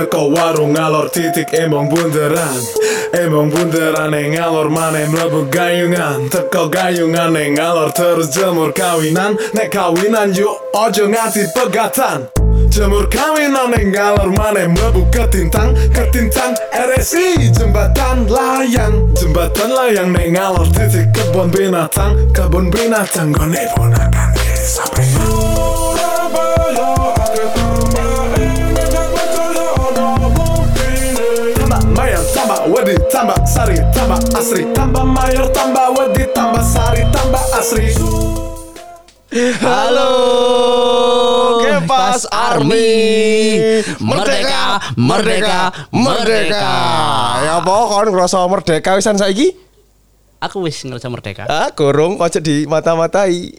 Teko warung ngalor titik emong bunderan. Emong bunderan yang ngalor mana mlebu gayungan. Teko gayungan yang ngalor terus jemur kawinan. Nek kawinan yuk ojo ngati pegatan. Jemur kawinan yang ngalor mana mlebu ketintang. Ketintang RSI jembatan layang. Jembatan layang nek ngalor titik kebun binatang. Kebun binatang gue ponakan sampai tambah sari tambah asri Tambah mayor tambah wedi tambah sari tambah asri Halo, Kepas Army. Merdeka, merdeka, merdeka. Ya apa kon ngrasa merdeka wisan saiki? Aku wis ngerasa merdeka. Ah, gorong kok di mata-matai.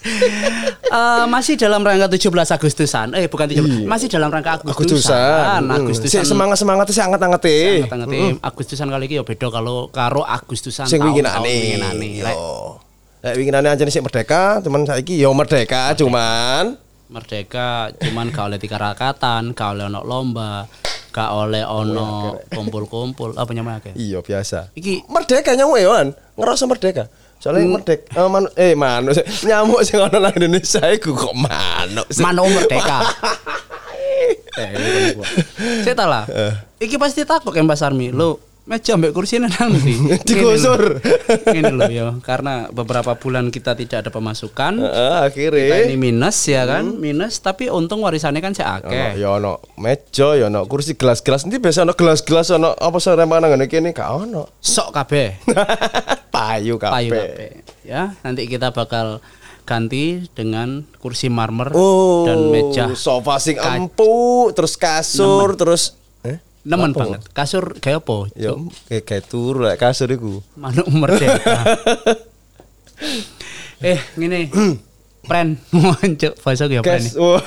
Eh, masih dalam rangka 17 Agustusan. Eh, bukan 17. Masih dalam rangka Agustusan. Agustusan. Hmm. Agustusan. Semangat-semangat sih anget-anget e. Sangat-sangat Agustusan kali ini ya beda kalau karo Agustusan Sing tahun-tahun winginane. winginane. Lek winginane anjene sik merdeka, cuman saiki yo merdeka, cuman merdeka cuman gak oleh tiga rakatan, gak oleh ono lomba, gak oleh ono kumpul-kumpul. Apa nyamanya? iya biasa. Iki Merdeka nyamuk ya? Ngerasa merdeka. Soalnya merdeka eh, manu, eh manuk nyamuk sing ono nang Indonesia iku kok manuk. Mano merdeka. eh, Saya tahu lah. Iki pasti takut kan Mbak Sarmi. Lo meja ambek kursi nang ndi? Digusur. Ini loh ya, karena beberapa bulan kita tidak ada pemasukan. Heeh, Kita akhirnya ini minus ya kan, minus tapi untung warisannya kan akeh. ya ono meja, ya ono kursi gelas-gelas. Nanti biasa ono gelas-gelas ono apa saremana ngene kene gak ono. Sok kabeh. Payu Payu kabeh. kabeh. Ya, nanti kita bakal ganti dengan kursi marmer Oh, dan meja sofa sing empuk, terus kasur, terus eh? Nemen banget. Kasur kayak apa? Ya, kayak kayak turu lah kasur iku. Manuk merdeka. eh, ngene. Pren, muncul bahasa ya pren. Kes, wah.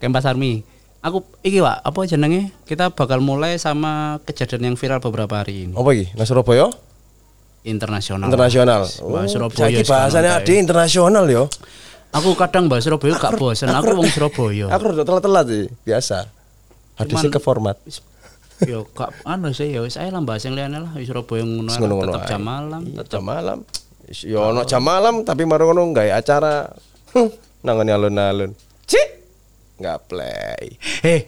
Kempas Army. Aku iki Pak, apa jenenge? Kita bakal mulai sama kejadian yang viral beberapa hari ini. Apa iki? Nang Surabaya? Internasional. Internasional. Wah, Oh, Surabaya. saiki bahasane kayak. ade internasional yo. Aku kadang bahas Surabaya gak bosen. Aku wong Surabaya. Aku rada telat-telat sih, biasa. Hadis Cuman- ke format. Yo gak anu sih ya wis ae lah bahas yang liyane lah Wis Surabaya ngono tetep ae. jam malam, Iya, tetep jam malam. Ya ono jam malam tapi maro ngono gawe acara. Nangani alun-alun. Cik. Enggak play. Eh,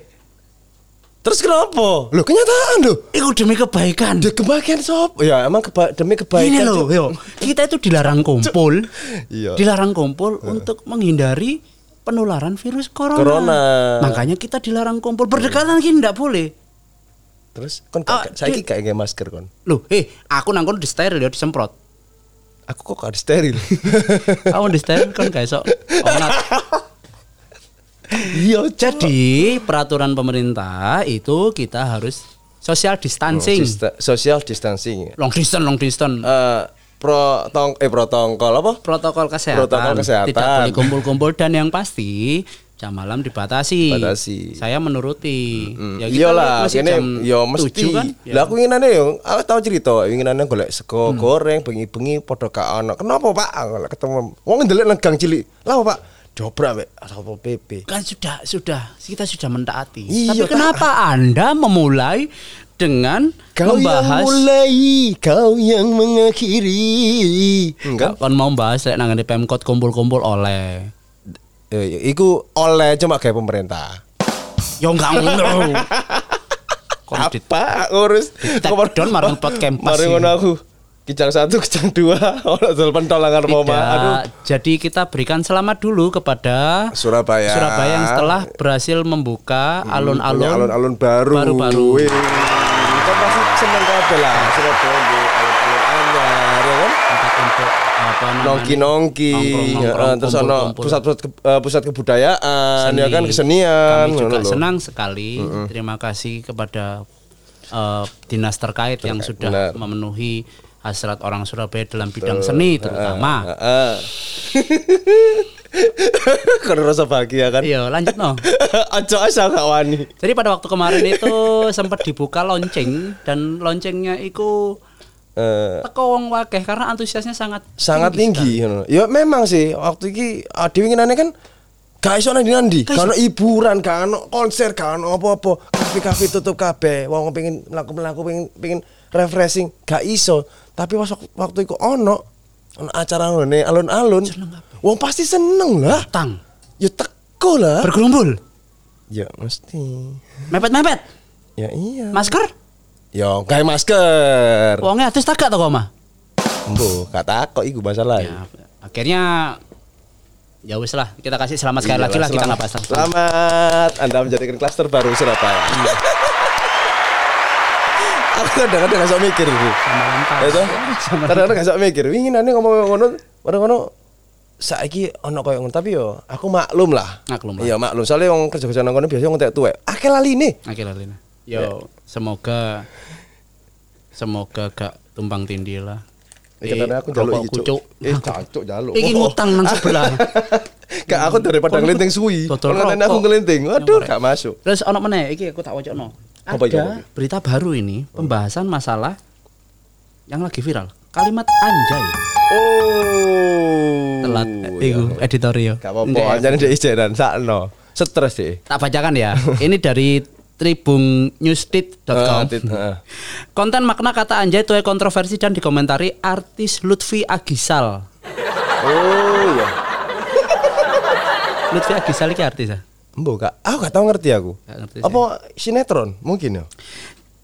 Terus kenapa? Loh kenyataan loh. iku demi kebaikan. Dia kebahagiaan sop. Ya emang keba demi kebaikan. Ini loh, yo. Kita itu dilarang kumpul. Iya. Dilarang kumpul untuk menghindari penularan virus corona. Corona. Makanya kita dilarang kumpul. Berdekatan gini ndak boleh. Terus kon Ah, gak saiki di- gak nge masker kon. Loh, eh, aku nangkon di steril ya disemprot. Aku kok gak steril. Aku di steril gak esok. Onat. Iya, Jadi peraturan pemerintah itu kita harus social distancing. Dista- social distancing. long distance, long distance. Eh pro tong eh protokol apa? Protokol kesehatan. Protokol kesehatan. Tidak boleh kumpul-kumpul dan yang pasti jam malam dibatasi. Batasi. Saya menuruti. Ya lah, masih kene jam yo mesti. 7 kan. Ya. Lah aku inginane yo, aku tau cerita, inginane golek sego goreng bengi-bengi padha gak ono. Kenapa, Pak? Ketemu wong ndelok nang gang cilik. Lah Pak? Dobrak wek Satpol PP. kan sudah sudah kita sudah mentaati. Iya, Tapi kenapa Anda memulai dengan Kau membahas yang mulai, kau yang mengakhiri. Enggak. kan mau bahas lek nang Pemkot kumpul-kumpul oleh Eh, iku oleh cuma kayak pemerintah. Yo enggak ngono. Dit- Apa ngurus? Take down marang pot kempas Mari ngono aku. Kijang satu, kijang dua, ono dol pentolangan Roma. Aduh. Jadi kita berikan selamat dulu kepada Surabaya. Surabaya yang setelah berhasil membuka Punya alun-alun alun-alun baru. baru-baru. Wih. Kan pasti seneng kabeh lah Surabaya di alun-alun anyar ya kan. untuk apa namanya Nongki-nongki, ya, terus ono pusat-pusat ke- eh, pusat kebudayaan Seni. ya kan kesenian Kami juga senang sekali. Terima kasih kepada eh, dinas terkait yang sudah benar. memenuhi hasrat orang Surabaya dalam bidang seni terutama. Heeh. Karena rasa bahagia kan. Iya, lanjut no. Aja asa gak wani. Jadi pada waktu kemarin itu sempat dibuka lonceng dan loncengnya itu Eh, teko wong wakeh karena antusiasnya sangat sangat tinggi ngono. Ya memang sih waktu iki ah, dhewe ngenane kan Gak iso nang ndi Gak ono hiburan, gak ono konser, gak ono apa-apa. Kafe-kafe tutup kabeh. Wong pengen mlaku-mlaku pengen pengen refreshing, gak iso. Tapi pas wak- waktu iku ono ono acara ngene alun-alun. Wong pasti seneng lah. Tang. Ya teko lah. Bergerumbul. Ya mesti. Mepet-mepet. Ya iya. Masker? Ya gawe masker. Wongnya atus tak gak to kok, Mah? Embo, gak takok iku masalah. Ya, akhirnya ya wis lah kita kasih selamat sekali lagi lah kita nggak tentang- Selamat, Anda menjadikan klaster baru Surabaya. Aku kadang-kadang gak sok mikir lengkap. Itu kadang-kadang gak sok mikir. Wingi nane ngomong ngono, bareng ngono saiki ono koyo ngono tapi yo aku maklum lah. Maklum lah. Iya maklum. Soalnya wong kerja-kerja nang kono biasanya wong tek tuwek. Akeh laline. Akhirnya Lina. Yo, semoga semoga gak tumpang tindih lah. Iki tadi aku njaluk rokok iki kucuk. Eh cancuk njaluk. Iki ngutang nang sebelah. Gak aku daripada ngelinting suwi. Kalau aku ngelinting, waduh gak masuk. Terus ono meneh iki aku tak wacokno. Ada Apa apa iki? berita baru ini pembahasan masalah yang lagi viral. Kalimat anjay. Oh. Telat iya. iku editorial. Gak apa-apa, anjane dhek ijenan sakno. Stres deh. Tak bacakan ya. Ini dari tribunnews.com. Ah, ah. Konten makna kata anjay tuai kontroversi dan dikomentari artis Lutfi Agisal. Oh iya. Lutfi Agisal iki artis ya? Mbok gak, aku gak tau ngerti aku. Gak ngerti. Apa sinetron mungkin ya?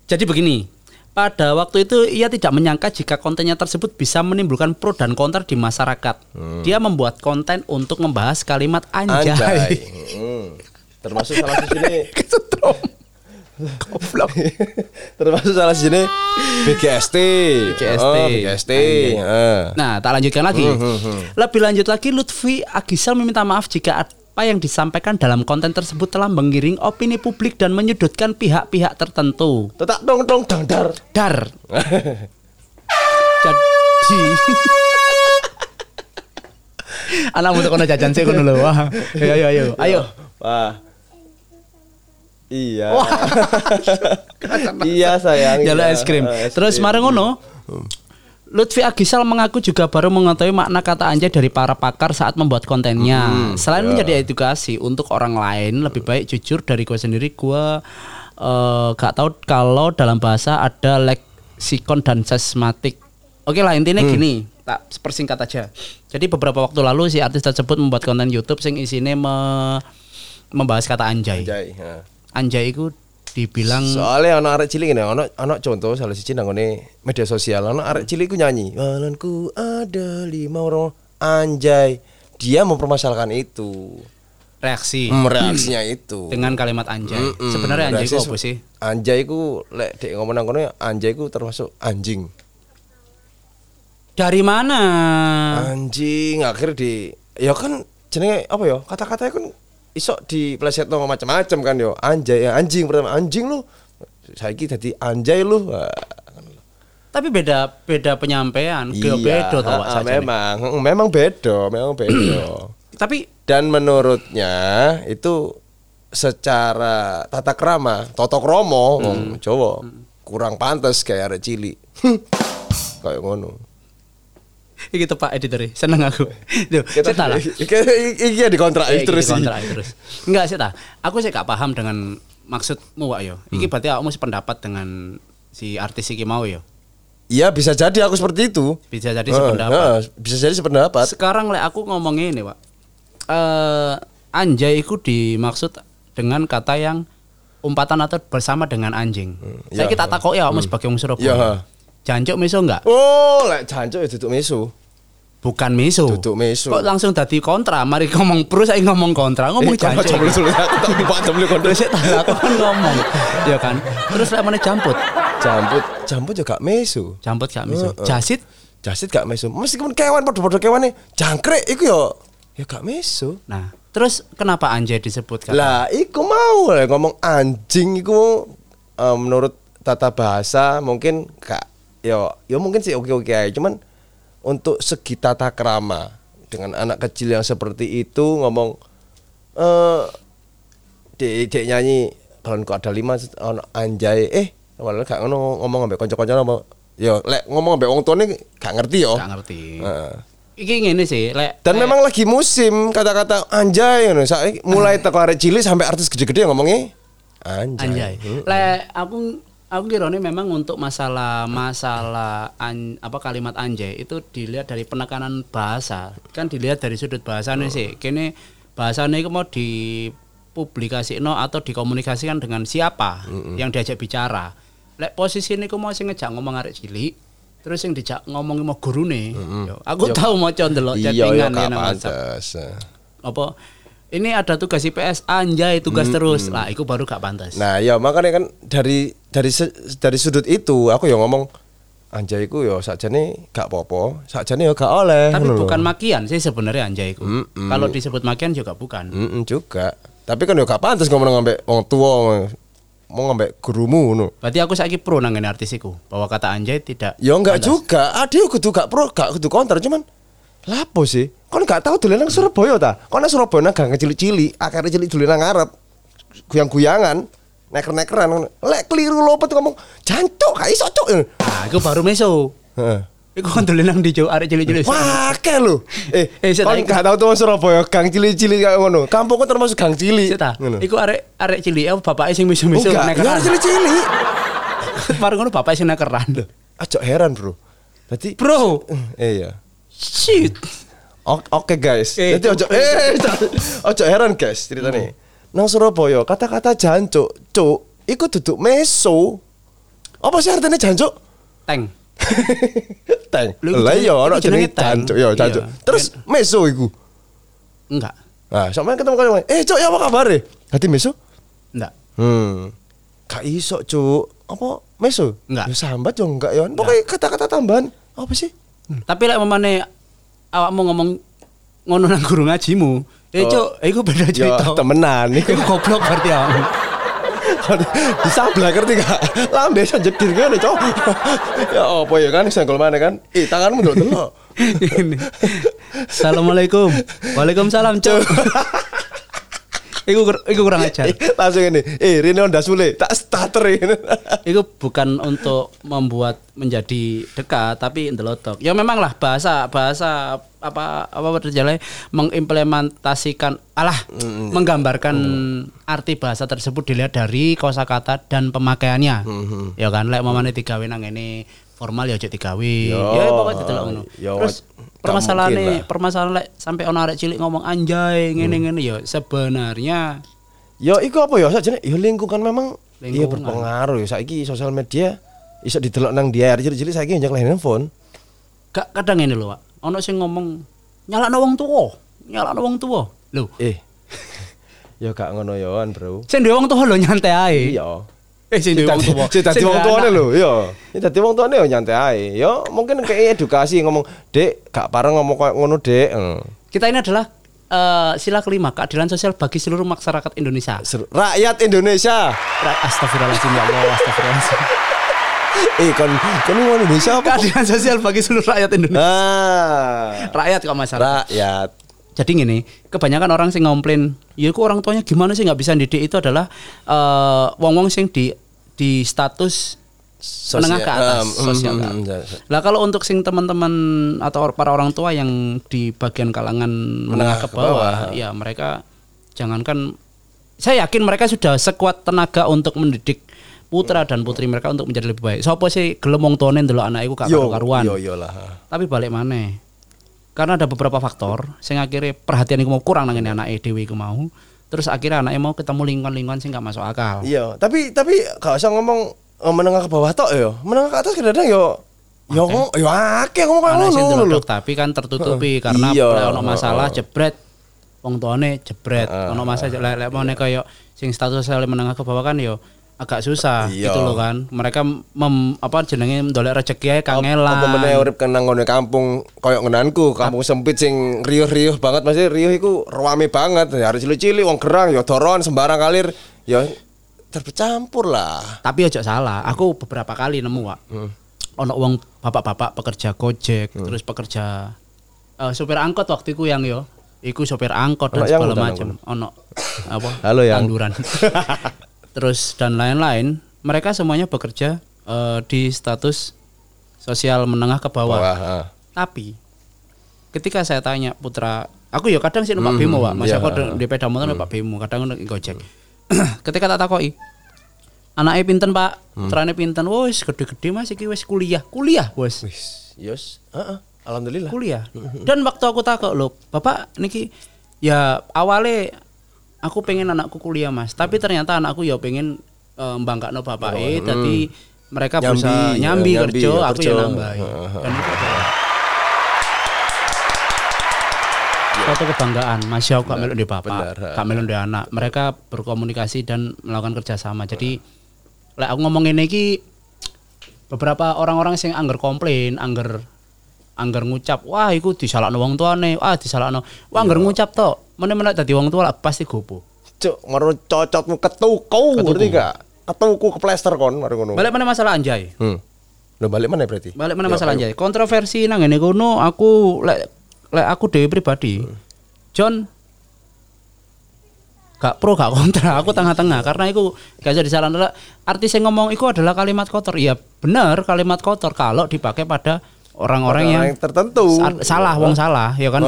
Jadi begini, pada waktu itu ia tidak menyangka jika kontennya tersebut bisa menimbulkan pro dan kontra di masyarakat. Dia membuat konten untuk membahas kalimat anjay. Anjay. Hmm. Termasuk salah satu ini Kesetrum. Goblok. termasuk salah satu ini BGST. BGST. Oh, BGST. Heeh. Nah, tak lanjutkan lagi. Lebih lanjut lagi, Lutfi Agisal meminta maaf jika apa yang disampaikan dalam konten tersebut telah mengiring opini publik dan menyudutkan pihak-pihak tertentu. Tetak dong dong dang dar. Dar. Jadi Anakmu tuh kono jajan sih kono lho. Wah. Ayo ayo ayo. Ayo. Wah. Iya. iya sayang. Jalur iya. es krim. Eh, Terus krim. mareng ngono. Lutfi Agisal mengaku juga baru mengetahui makna kata anjay dari para pakar saat membuat kontennya. Selain menjadi edukasi untuk orang lain, lebih baik jujur dari gue sendiri. Gue eh, gak tahu kalau dalam bahasa ada leksikon dan sesmatik. Oke lah intinya gini, tak persingkat aja. Jadi beberapa waktu lalu si artis tersebut membuat konten YouTube sing isinya me- membahas kata anjay. Anjay. heeh. Anjay itu dibilang Soalnya ono arek cilik ini, ono ono contoh salah siji nang ngene media sosial, ono arek cilik ku nyanyi, "Malanku ada lima orang anjay." Dia mempermasalahkan itu. reaksi Hmm, reaksinya itu. dengan kalimat anjay. Mm-mm. Sebenarnya anjay itu apa sih? Anjay ku lek dek ngomong nang kono anjay ku termasuk anjing. Dari mana? Anjing akhir di ya kan jenenge apa ya? Kata-katanya kan iso di plesetno macam-macam kan yo. Anjay ya anjing pertama anjing lu. Saiki dadi anjay lu. Tapi beda beda penyampaian, Iya, beda toh Pak, sajane. memang mm, memang beda, memang beda. Tapi Dan menurutnya itu secara tata krama, toto kromo, wong Jawa kurang pantas kayak arek cilik. Kayak ngono. iki tuh Pak editor seneng aku. Duh, saya tak lah. Iki ya dikontrak Eh, iki terus sih. dikontrak terus. Enggak sih tak. Aku sih gak paham dengan maksudmu Wak yo. Iki berarti kamu sependapat dengan si artis iki mau yo. Iya bisa jadi aku seperti itu. Bisa jadi Heeh, sependapat. heeh, bisa jadi sependapat. Sekarang lek aku ngomong ini, Pak. Eh anjay itu dimaksud dengan kata yang umpatan atau bersama dengan anjing. Saya ya, kita takut ya kamu sebagai wong Ya, Surabaya. Jancuk miso enggak? Oh, lek jancuk ya duduk mesu. Bukan miso. Duduk miso. Kok langsung dadi kontra? Mari ngomong pro saya ngomong kontra, ngomong Eh, jancuk. coba dulu aku tak lupa coba tak aku kan ngomong. Ya kan. Terus lek mana jamput? Jambut, jambut juga mesu. Jamput gak miso. Heeh. Jasit Jasit gak mesu. Meskipun kewan padha-padha kewane jangkrik iku ya ya gak mesu. Nah, terus kenapa anjay disebut kata? Lah, iku mau lah ngomong anjing iku eh, menurut tata bahasa mungkin gak ya ya mungkin sih oke-oke aja cuman untuk segi tata krama dengan anak kecil yang seperti itu ngomong eh dek dek nyanyi kalau kok ada lima ono anjay eh walau gak ngono ngomong ambek kanca-kanca apa ya lek ngomong ambek wong tuane gak ngerti yo Gak ngerti. Heeh. iki ngene sih, lek Dan lek- memang lagi musim kata-kata anjay ngono. Saiki mulai teko arek cilik sampai artis gede-gede ngomongnya anjay. anjay. Hmm. Lek aku aku kirone memang untuk masalah masalah an- apa kalimat anjay itu dilihat dari penekanan bahasa. Kan dilihat dari sudut bahasanya sih. Kene bahasanya itu mau dipublikasino atau dikomunikasikan dengan siapa yang diajak bicara. Lek posisi ini mau sing ngejak ngomong arek cilik, terus yang dijak ngomong mau gurune. Yo, Aku tahu mau ndelok Iya, chattingan gak ya nang WhatsApp. pantes. Apa ini ada tugas IPS anjay tugas terus lah itu baru gak pantas Nah, ya makanya kan dari dari dari sudut itu aku ya ngomong anjay ku ya sakjane gak apa-apa, sakjane ya gak oleh. tapi lho. bukan makian sih sebenarnya anjay itu Mm-mm. kalau disebut makian juga bukan Mm-mm, juga. Tapi kan ya gak pantas ngomong ngambek wong tua mau ngambek gurumu ngono. berarti aku saiki pro nang ngene artisiku bahwa kata anjay tidak Ya enggak pantas. juga. Ade kudu gak pro, gak kudu counter cuman lapo sih? Kon gak tahu dolen nang Surabaya ta? Kon nang Surabaya nang gang cilik-cilik, akhirnya cilik dolen nang ngarep. Guyang-guyangan, neker-nekeran. Lek keliru lopet ngomong, "Jancuk, gak iso, Cuk." nah itu baru meso Heeh. Iku kan dolen nang dijo arek cilik-cilik. Ke lho. Eh, Eh, kon gak tahu tuh Surabaya gang cilik-cilik kayak ngono. Kampungku termasuk gang cilik. Ngono. Iku arek arek cilik ya bapake sing misu-misu Enggak, ya nekeran. cilik-cilik. Baru ngono bapake sing nekeran. Aja heran, Bro. Berarti Bro, eh iya. shit. Oke guys, Eh, jadi ojo eh ojo heran guys ceritanya. Nang Surabaya kata-kata jancuk, cuk, iku duduk meso. Apa sih artinya jancuk? Teng. Teng. Lah iya jenenge jenenge jancuk, ya jancuk. Iya. Terus meso iku. Enggak. Nah, sampean ketemu kali eh cuk, ya apa kabar? Dadi meso? Enggak. Hmm. Gak iso, cuk. Apa meso? Enggak. Ya sambat yo enggak ya. Pokoknya kata-kata tambahan apa sih? Tapi lek memane awakmu ngomong ngono nang guru ngajimu, eh Oh. cuk, iku beda Ya cerita. temenan iku. Goblok berarti ya. Disablak ngerti gak? Lambe iso jedir ngene, Cok. ya apa ya kan senggol mana kan? Eh, tanganmu ndelok delok. Ini. Assalamualaikum. Waalaikumsalam, cuk. Iku iku kurang ajar. Langsung ini. Eh, Rene Honda Sule, tak starter ini. Itu bukan untuk membuat menjadi dekat tapi ndelotok. Ya memang lah bahasa bahasa apa apa berjalan mengimplementasikan alah menggambarkan arti bahasa tersebut dilihat dari kosakata dan pemakaiannya. Ya kan lek mamane digawe nang ngene formal ya ojo digawe. Yo, Ya pokoknya delok ngono. Terus permasalahannya lah. permasalahan lek sampai ono arek cilik ngomong anjay ngene-ngene ya sebenarnya Yo, iku apa ya? Sakjane yo lingkungan memang iya berpengaruh ya. Saiki sosial media iso didelok nang dia cilik-cilik saiki njak handphone. gak kadang ini lho, Pak. Ono sing ngomong nyalakno wong tuwa, nyalakno wong tuwa. Lho, Eh. yo gak ngono yoan, Bro. sing duwe wong tuwa lho nyantai ae. Iya. Eh sing duwe wong tuwa. Si dadi Sing wong anak. lho, iya. Ini dadi wong tuane yo nyantai ae. Yo mungkin kayak edukasi ngomong, "Dek, gak pareng ngomong koyo ngono, Dek." Eh. Kita ini adalah eh, sila kelima keadilan sosial bagi seluruh masyarakat Indonesia. Seru- Rakyat Indonesia. Ra- Astagfirullahaladzim ya Allah, astagfirullahaladzim. Eh, kon kon Indonesia apa? Keadilan sosial bagi seluruh rakyat Indonesia. Ah. Rakyat kok masyarakat. Rakyat. Jadi gini, kebanyakan orang sing ngomplain, ya kok orang tuanya gimana sih nggak bisa didik itu adalah eh, wong-wong sing di di status menengah ke atas, Em, sosial ke atas. mm, Lah kalau untuk sing teman-teman atau para orang tua yang di bagian kalangan menengah ke ke bawah. bawah, ya mereka jangankan saya yakin mereka sudah sekuat tenaga untuk mendidik putra dan putri mereka untuk menjadi lebih baik. Sopo sih gelem wong tuane ndelok anak iku gak karu-karuan. yo yo lah. Tapi balik mana? Karena ada beberapa faktor sing akhirnya perhatian iku mau kurang nang anak dhewe iku mau. Terus akhirnya anaknya mau ketemu lingkungan-lingkungan sing gak masuk akal. Iya, tapi tapi gak usah ngomong eh, menengah ke bawah tok yo. Menengah ke atas kadang-kadang yo yo ngomong yo akeh ngomong ngono lho. delodok tapi kan tertutupi karena Iya, lek ono masalah jebret wong tuane jebret. Ono masalah lek lek mau kaya sing status sosial menengah ke bawah kan yo agak susah Iya. gitu loh kan. Mereka mem, apa jenenge ndolek rezeki ae kangelan. Apa meneh urip kenang ngene kampung koyo ngenanku, kampung sempit sing riuh-riuh banget masih riuh iku rame banget. Ya harus cilik-cilik wong gerang yo doron sembarang kalir yo tercampur lah. Tapi ojo salah, aku beberapa kali nemu, Wak. Hmm. Ono wong bapak-bapak pekerja Gojek, terus pekerja eh, supir angkot waktu itu yang yo. Iku supir angkot dan segala macam. Ono apa? Halo, Yang. Tanduran. terus dan lain-lain, mereka semuanya bekerja eh, di status sosial menengah ke bawah. Wah, ah. Tapi ketika saya tanya putra, aku ya kadang sih numpak bemo, Pak. Mas iya. aku di sepeda motor numpak bemo, kadang numpak Gojek. ketika tak takoki, anaknya pinten, Pak? Putrane pinten? Wis gede-gede Mas iki wis kuliah. Kuliah, Bos. Wis, yos. Heeh. Alhamdulillah. kuliah. Dan waktu aku takut loh, bapak niki ya awalnya aku pengen anakku kuliah mas, tapi ternyata anakku ya pengen uh, no bapak eh, tadi mereka Nyambi, berusaha ya, nyambi, nyambi, kerja, ya, aku kerja. ya nambahi. Dan itu adalah suatu kebanggaan masih aku gak melok di bapak gak melok di anak. Mereka berkomunikasi dan melakukan kerjasama. Jadi lek aku ngomong ini ki beberapa orang-orang sing angger komplain angger angger ngucap wah iku disalahno wong tuane wah disalahno wah angger ngucap to meneh-meneh dadi wong tua lah pasti gopo? Cuk, maro cocotmu ketuku, ngerti gak? Ketuku keplester kon mari ngono. balik mana masalah anjay. Hmm. Lo balik mana berarti? balik mana masalah anjay. Kontroversi nang ngene kono aku lek lek aku dewi pribadi John gak pro gak kontra. Aku tengah-tengah karena itu gak bisa disarankan artis yang ngomong itu adalah kalimat kotor. Iya benar kalimat kotor kalau dipakai pada orang-orang yang Orang tertentu. sa- salah wong salah ya kan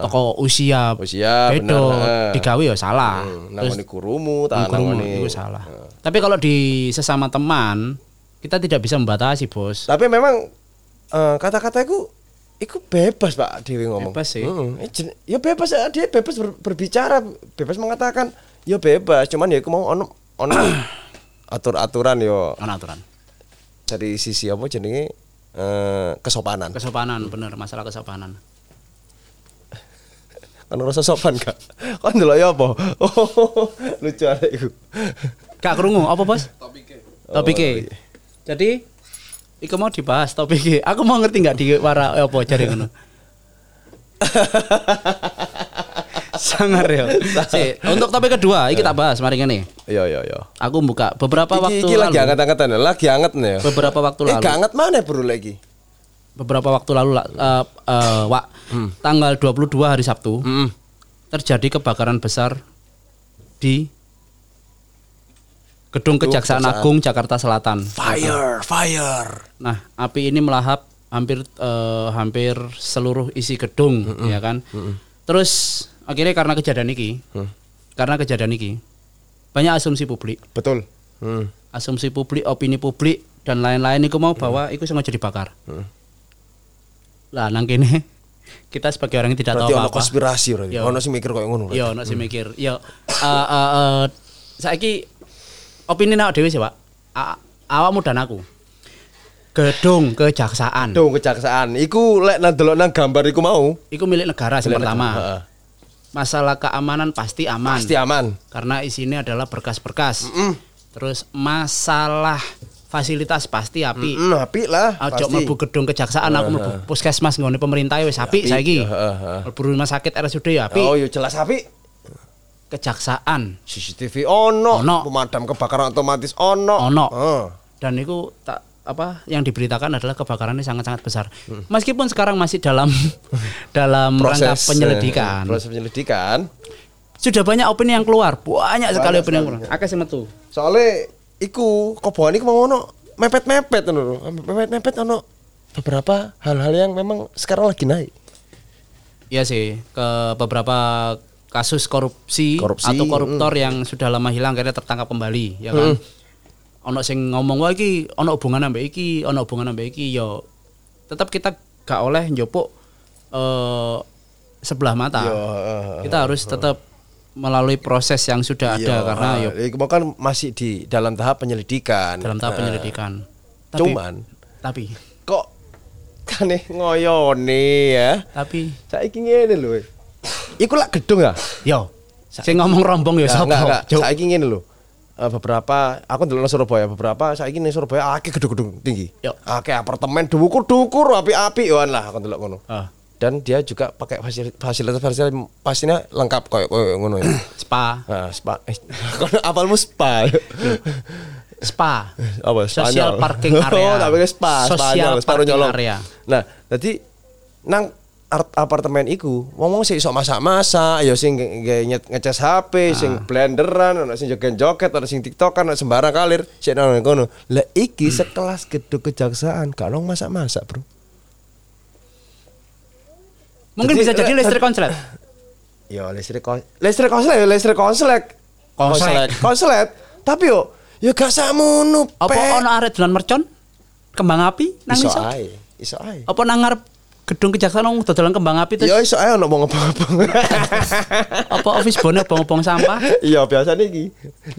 toko usia Usia, bedo digawe ya salah Hmm, terus kurumu, nangoni. itu salah tapi kalau di sesama teman kita tidak bisa membatasi bos Tapi memang eh, kata-kata itu Iku bebas Pak Dewi ngomong. Bebas sih. Mm, eh, jen- Ya bebas ya, dia bebas ber- berbicara, bebas mengatakan. Ya bebas, cuman ya aku mau ono ono atur-aturan yo Ono aturan dari sisi apa jenenge eh, kesopanan. kesopanan bener masalah kesopanan Kan rasa sopan gak? Kan delok ya apa? Oh, lucu arek iku. Kak kerungu apa bos? Topiknya. Topiknya. Oh, iya. Jadi, Iku mau dibahas topiknya. Aku mau ngerti nggak di wara apa cari ngono. Sangar ya. Si, untuk topik kedua, iki tak bahas mari ngene. Iya iya iya. Aku buka beberapa Iki, waktu iki lagi lalu. anget-angetan ya, lagi anget nih ya. Beberapa waktu Eh, lalu. gak anget mana bro lagi? Beberapa waktu lalu eh, eh, Wak, tanggal 22 hari Sabtu Hmm. terjadi kebakaran besar di Gedung Kejaksaan Kejaksaan. Agung Jakarta Selatan. Fire, fire. Nah, api ini melahap hampir eh, hampir seluruh isi gedung, ya kan. Terus akhirnya karena kejadian ini, karena kejadian ini, banyak asumsi publik, Betul. Hmm. asumsi publik, opini publik dan lain-lain itu mau bahwa itu sengaja dibakar. Lah, nang kene kita sebagai orang yang tidak Berarti tahu ono apa-apa. konspirasi berarti. Yo. Ono sing mikir koyo ngono. Iya, nek sing mikir. Yo eh eh eh, saiki opini nak dhewe sih, Pak. A- Awakmu dan aku. Gedung kejaksaan. Dong kejaksaan. Iku lek nang delok nang gambar iku mau. Iku milik negara sing pertama. negara, heeh. Masalah keamanan pasti aman. Pasti aman. Karena isinya adalah berkas-berkas. Mm. Terus masalah fasilitas pasti api. Hmm, apik lah. Ojo pasti. mlebu gedung kejaksaan aku mlebu puskesmas nggone pemerintah ya apik saiki. Heeh, heeh. Mlebu rumah sakit RSUD ya apik. Oh, yo jelas apik. Kejaksaan CCTV ono, Ono. pemadam kebakaran otomatis ono. Ono. Heeh. dan itu tak apa yang diberitakan adalah kebakaran ini sangat-sangat besar. Meskipun sekarang masih dalam dalam rangka penyelidikan. eh, Proses penyelidikan. Sudah banyak opini yang keluar, banyak sekali Banyak opini yang sekali. keluar. Akeh sing metu. Soalnya iku koboan iku mau ono mepet-mepet. Mepet-mepet ono beberapa hal-hal yang memang sekarang lagi naik. Iya sih, ke beberapa kasus korupsi, Korupsi, atau koruptor yang sudah lama hilang akhirnya tertangkap kembali, ya kan. Ono sing ngomong wah iki ono hubungan ambek iki, ono hubungan ambek iki, yo tetap kita gak oleh njopok eh sebelah mata. Yo, heeh, kita harus tetap melalui proses yang sudah ada Iya, karena yo mau kan masih di dalam tahap penyelidikan. dalam tahap Nah, penyelidikan. Tapi, Cuman tapi kok kane ngoyone ya. tapi Saiki ngene lho. Iku lak gedung ya? yo sing ngomong rombong yo enggak, sapa? Saiki ngene lho. Eh, beberapa aku nang Surabaya beberapa saiki ning Surabaya akeh gedung-gedung tinggi. Akeh apartemen dukur-dukur api-api yoan lah aku ndelok ngono. Ah, Dan dia juga pakai fasilitas fasilitas fasilitas pastinya lengkap kayak kayak ngono ya. spa, Nah, spa. Eh, kono apalmu spa. spa. apa Social Spanyol. parking area. oh tapi spa Social Spanyol separuh parking area. nah jadi nang art- apartemen iku ngomong sih sok masak-masak ya sing nge- nge- nge- ngecas HP Ah. sing blenderan ana sing joget-joget ana sing tiktokan ana sembarang kalir sik nang kono lah iki sekelas gedung kejaksaan gak ono masak-masak bro Mungkin Jadi, bisa jadi eh, listrik konslet. Ya listrik kon listrik konslet ya listrik konslet. Konslet. Konslet. Tapi yo yo gak sakmono. Apa ono arek dolan mercon? Kembang api nang iso iso? ae. Iso ae. Apa nang ngarep gedung kejaksaan wong dodolan kembang api terus Ya iso ae ono ngobong-ngobong. apa office bone obong-obong sampah? Iya biasa nih ki.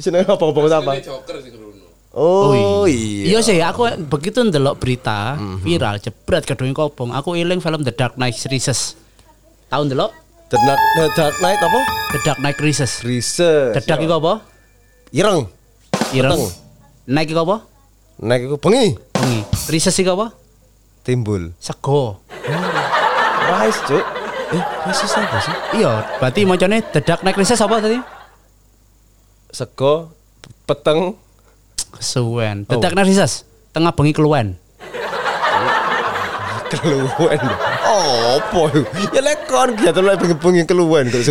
Sini ngobong-ngobong sih keruno. Oh Iya iya. sih, aku begitu ndelok berita viral jebret gedung kobong. Aku eling film The Dark Knight Rises. Tahu ndelok? The Dark, The Dark Knight apa? The Dark Knight Rises. Riset. The Dark iku apa? Ireng. Ireng. Naik iku apa? Naik iku bengi. Bengi. Rises iku apa? Timbul. Sego. Rice, Cuk. Eh, riset apa sih? Iya, berarti macane The Dark Knight Rises apa tadi? Sego, peteng, Kesuwen. Oh. Dark Knight Rises. Tengah bengi keluwen. keluwen. Oh, apa itu? Ya lek kon giat lek bengi-bengi keluwen kok.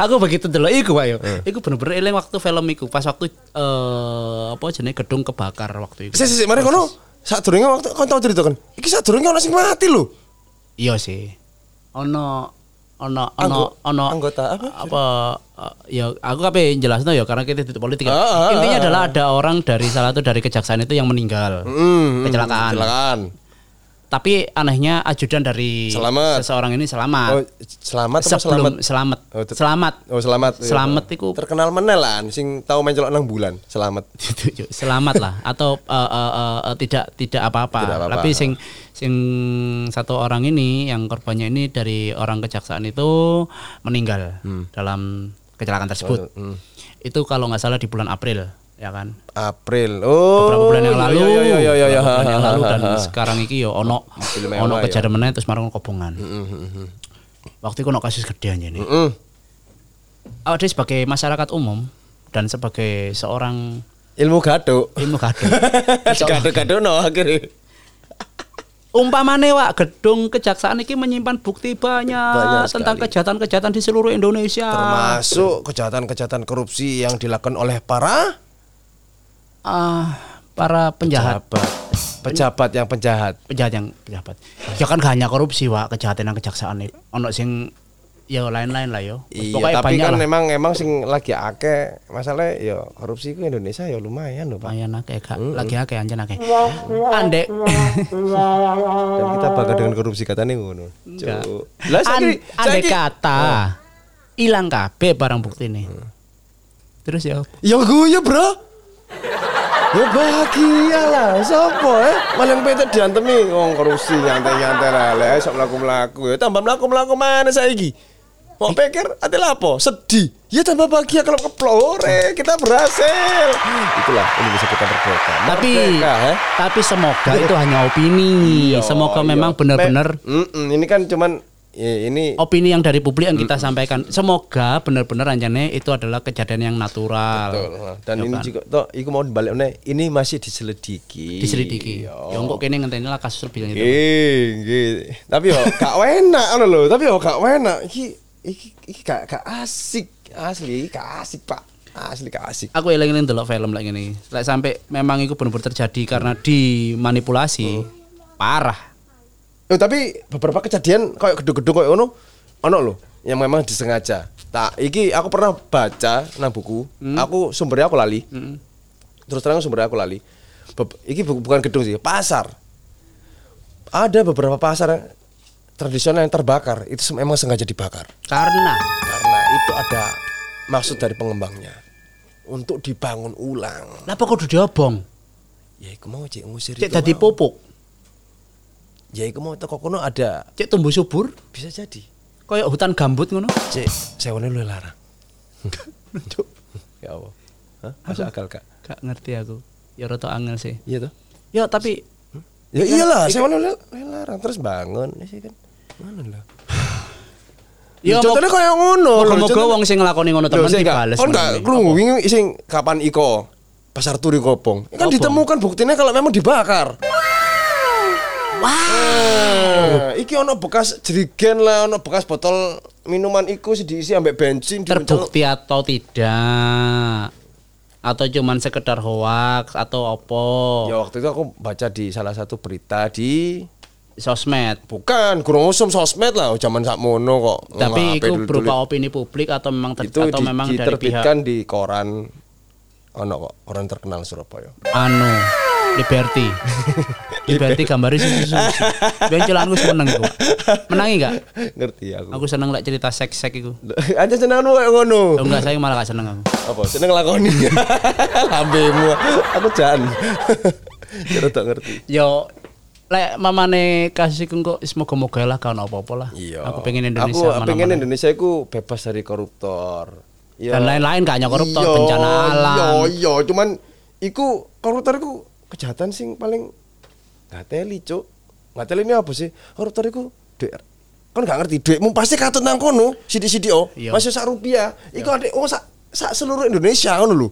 Aku begitu dulu iku Pak yo. Iku bener-bener eling waktu film iku pas waktu eh apa jenenge gedung kebakar waktu itu. Sik sik sik, mari kono. Sadurunge waktu kon tau cerita kan. Iki sadurunge ono sing mati lho. Iya sih. Ono ono ono ono anggota apa? Apa eh, ya aku kape jelasno ya karena kita itu politik. kan. Ah, ah, Intinya ah, adalah ada orang dari salah satu dari kejaksaan itu yang meninggal. Hmm, Kecelakaan. Kecelakaan. Tapi anehnya ajudan dari Selamat. seseorang ini selamat. Oh, selamat Sebelum selamat? selamat. Oh, Selamat. Oh, selamat. Iya, Selamat Pak. iku terkenal menel lah sing tau main celok nang bulan. Selamat. Selamat lah atau eh, eh, eh, tidak tidak apa-apa. Tidak apa-apa. Tapi sing sing satu orang ini yang korbannya ini dari orang kejaksaan itu meninggal dalam kecelakaan tersebut. Hmm. Itu kalau nggak salah di bulan April, ya kan? April. Oh. Beberapa bulan yang lalu, Iya iya iya iya. beberapa bulan yang lalu dan sekarang iki yo ono ono ya. kejadian terus marang kobongan. Waktu itu ono kasus gede aja nih. Ada sebagai masyarakat umum dan sebagai seorang Ilmu gaduk. ilmu gadung. Gaduk-gaduk no akhirnya. Umpamane Wak, gedung kejaksaan ini menyimpan bukti banyak, Banyak tentang kejahatan-kejahatan di seluruh Indonesia. Termasuk kejahatan-kejahatan korupsi yang dilakukan oleh para ah para penjahat, pejabat. Pejabat yang penjahat. penjahat yang pejabat. Ya kan gak hanya korupsi Wak, kejahatan yang kejaksaan itu. Ono sing ya lain-lain lah yo. Iya, Pokoknya tapi kan lah. memang emang sing lagi akeh masalah ya korupsi ku Indonesia ya lumayan loh, Pak. Lumayan akeh gak, lagi akeh anjen akeh. Andek. Dan kita bakal dengan korupsi katanya ngono. Lah An, saiki- kata hilang kabeh barang bukti nih. Hmm. Terus ya Ya gue ya, Bro. Ya bahagia lah, sopo eh malah pete diantemi wong korupsi nyantai-nyantai lah, lek sok mlaku-mlaku ya tambah mlaku-mlaku mana saiki. Mau pikir ati lapo? Sedih. Ya tambah bahagia kalau keplore kita berhasil. Itulah ini bisa kita merdeka. tapi Merdeka, eh. tapi semoga itu hanya opini. Iya, semoga iya. memang benar-benar Me- Mm-mm, ini kan cuman ini opini yang dari publik yang kita sampaikan. Semoga benar-benar anjane itu adalah kejadian yang natural. Betul. Dan Ya ini kan? juga toh iku mau dibalik ini masih diselidiki. diselidiki. Iya. Ya kok kene ngenteni lah kasus lebih lanjut. Nggih. Tapi yo gak enak ngono lho, tapi yo gak enak. Iki iki iki gak gak asik. Asli gak asik, Pak. Asli gak asik. Aku eling-eling delok film lagi ini. Lek sampai memang itu benar-benar terjadi karena dimanipulasi parah. Oh, tapi beberapa kejadian kayak gedung-gedung kayak ngono ono lho yang memang disengaja. Tak, iki aku pernah baca nang buku. Aku sumbernya aku lali. Terus terang sumbernya aku lali. Be- iki bu- bukan gedung sih, pasar. Ada beberapa pasar yang tradisional yang terbakar itu memang sengaja dibakar. Karena Karena itu ada maksud dari pengembangnya untuk dibangun ulang. Kenapa kudu diobong? Ya iku mau cek ngusir Cek dadi mau. pupuk, Ya iku mau teko kono ada cek tumbuh subur, bisa jadi. kayak hutan gambut ngono. Cek sewane lu larang. ya Allah. Hah? Masuk akal kak? Gak ngerti aku. Ya rada angel sih. Iya tuh. Ya tapi Ya iyalah, sewane lu larang terus bangun ya sih kan. Mana lah? Ya, Ya contohnya kayak ngono. Moga-moga wong sing nglakoni ngono temen Kak, dibales. Kon gak krungu wingi sing kapan iko pasar turi kopong. Kan Apa? ditemukan buktinya kalau memang dibakar. Wow. iki ono bekas jerigen lah, ono bekas botol minuman iku sih diisi ambek bensin terbukti atau tidak atau cuman sekedar hoax atau apa Ya waktu itu aku baca di salah satu berita di sosmed. Bukan, kurang usum sosmed lah zaman sakmono kok. Tapi itu berupa opini publik atau memang ter- itu atau di- memang dari pihak diterbitkan di koran ono kok, koran terkenal Surabaya. anu Liberty. Liberty gambarnya susu-susu. Ben celanku seneng iku. Menangi enggak? Ngerti aku. Aku seneng lek cerita seks-seks iku. Aja seneng kayak ngono. Oh, enggak, saya malah gak seneng aku. Apa? Seneng lakoni. Lambemu. Aku jan. Kira tak ngerti. Yo lek mamane kasih kok semoga-moga lah kan apa-apa lah. Iya. Aku pengen Indonesia Aku mana-mana. pengen Indonesia iku bebas dari koruptor. Iya. Dan lain-lain gak hanya koruptor, Iya, bencana alam. Iya, iya, cuman iku koruptor iku kejahatan sing paling gak teli, Cuk. Gak teli ini apa sih? Koruptor iku duit kan gak ngerti duitmu pasti katut nang kono sidi-sidi oh. Iya. masih sak rupiah. Iku ada oh sak sak seluruh Indonesia ngono lho.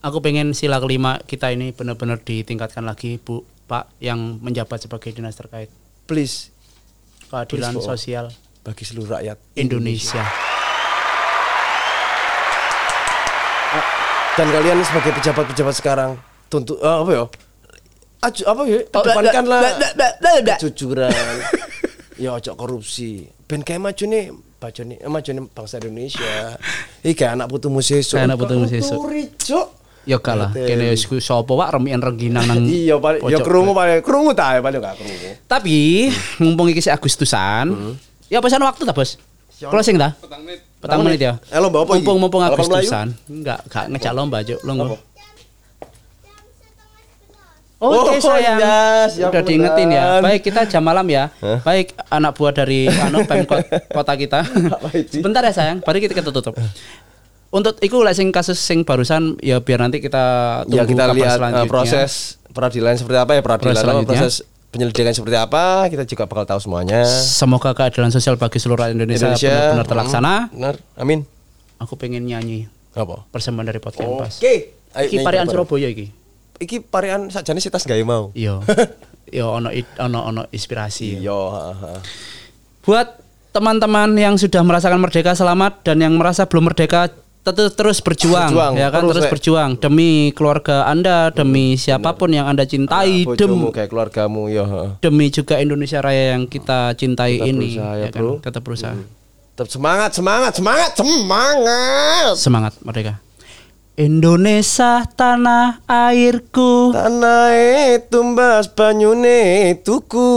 Aku pengen sila kelima kita ini benar-benar ditingkatkan lagi, Bu, Pak, yang menjabat sebagai dinas terkait. Please. Keadilan Please, sosial bagi seluruh rakyat Indonesia. dan kalian sebagai pejabat-pejabat sekarang tuntut eh, apa ya Aju, apa ya kedepankanlah kejujuran ya ojo korupsi ben kayak maju nih maju nih eh, maju nih bangsa Indonesia iki anak putumu sesuk Kayak anak putumu sesuk. Koruptori, Cuk. Ya kalah, kene wis ku sapa Pak remian rengginang nang iya paling ya pojok. krungu paling krungu ta ya paling gak krungu Tapi mumpung iki sik Agustusan, ya pesan waktu ta, Bos? Closing ta? Petang menit. Petang menit ya. Eh, lomba apa iki? Mumpung mumpung Agustusan. Enggak, gak ngejak lomba, Cuk. Longgo. Apa? Oke Oh, sayang, iya, siap, udah diingetin ya. Baik kita jam malam ya. Hah? Baik anak buah dari anu pemkot kota kita. Sebentar ya sayang, baru kita, kita tutup. Untuk iku lek sing kasus sing barusan ya biar nanti kita tunggu ya kita lihat eh, selanjutnya. proses peradilan seperti apa ya peradilan Proses proses penyelidikan seperti apa kita juga bakal tahu semuanya Semoga keadilan sosial bagi seluruh rakyat Indonesia, Indonesia benar-benar terlaksana. benar amin Aku pengen nyanyi apa persembahan dari podcast Pas. oke Ayo, Iki parian. Surabaya iki. Iki parian sakjane sih tas gawe mau Iya. Iya ono it- ono ono inspirasi. iya. Buat teman-teman yang sudah merasakan merdeka selamat dan yang merasa belum merdeka tetap terus berjuang, Berjuang, ya kan terus, terus, Rek. berjuang demi keluarga Anda, demi siapa pun yang Anda cintai, Ah, dem, bojomu kayak keluargamu ya demi juga Indonesia Raya yang kita cintai Tetap ini, berusaha ya, ya kan? Bro. tetap berusaha. tetap semangat semangat semangat semangat Semangat merdeka. Indonesia tanah airku, tanah e tumbas banyune tuku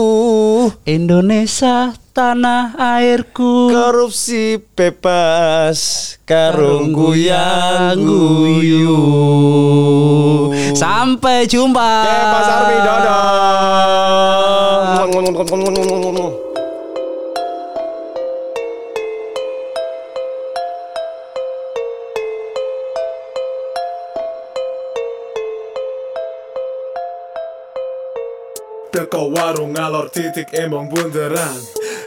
Indonesia tanah airku. korupsi bebas karung guyang guyu Sampai jumpa. Oke, Mas Armi. Teko warung ngalor titik emong bunderan.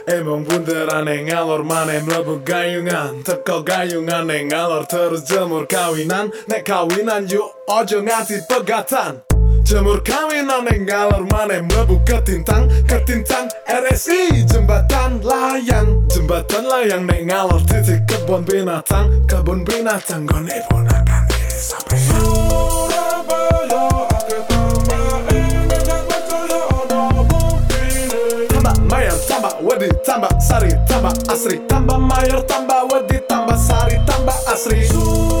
Emong bunderan yang ngalor mana mlebu gayungan. Teko gayungan yang ngalor terus jemur kawinan. Nek kawinan yuk ojo nganti pegatan. Jemur kawinan yang ngalor mana mlebu ketintang. Ketintang RSI jembatan layang. Jembatan layang nek ngalor titik kebun binatang. Kebun binatang ponakan tambah sari, tambah asri. Tambah mayor, tambah wedi, tambah sari, tambah asri. Surabaya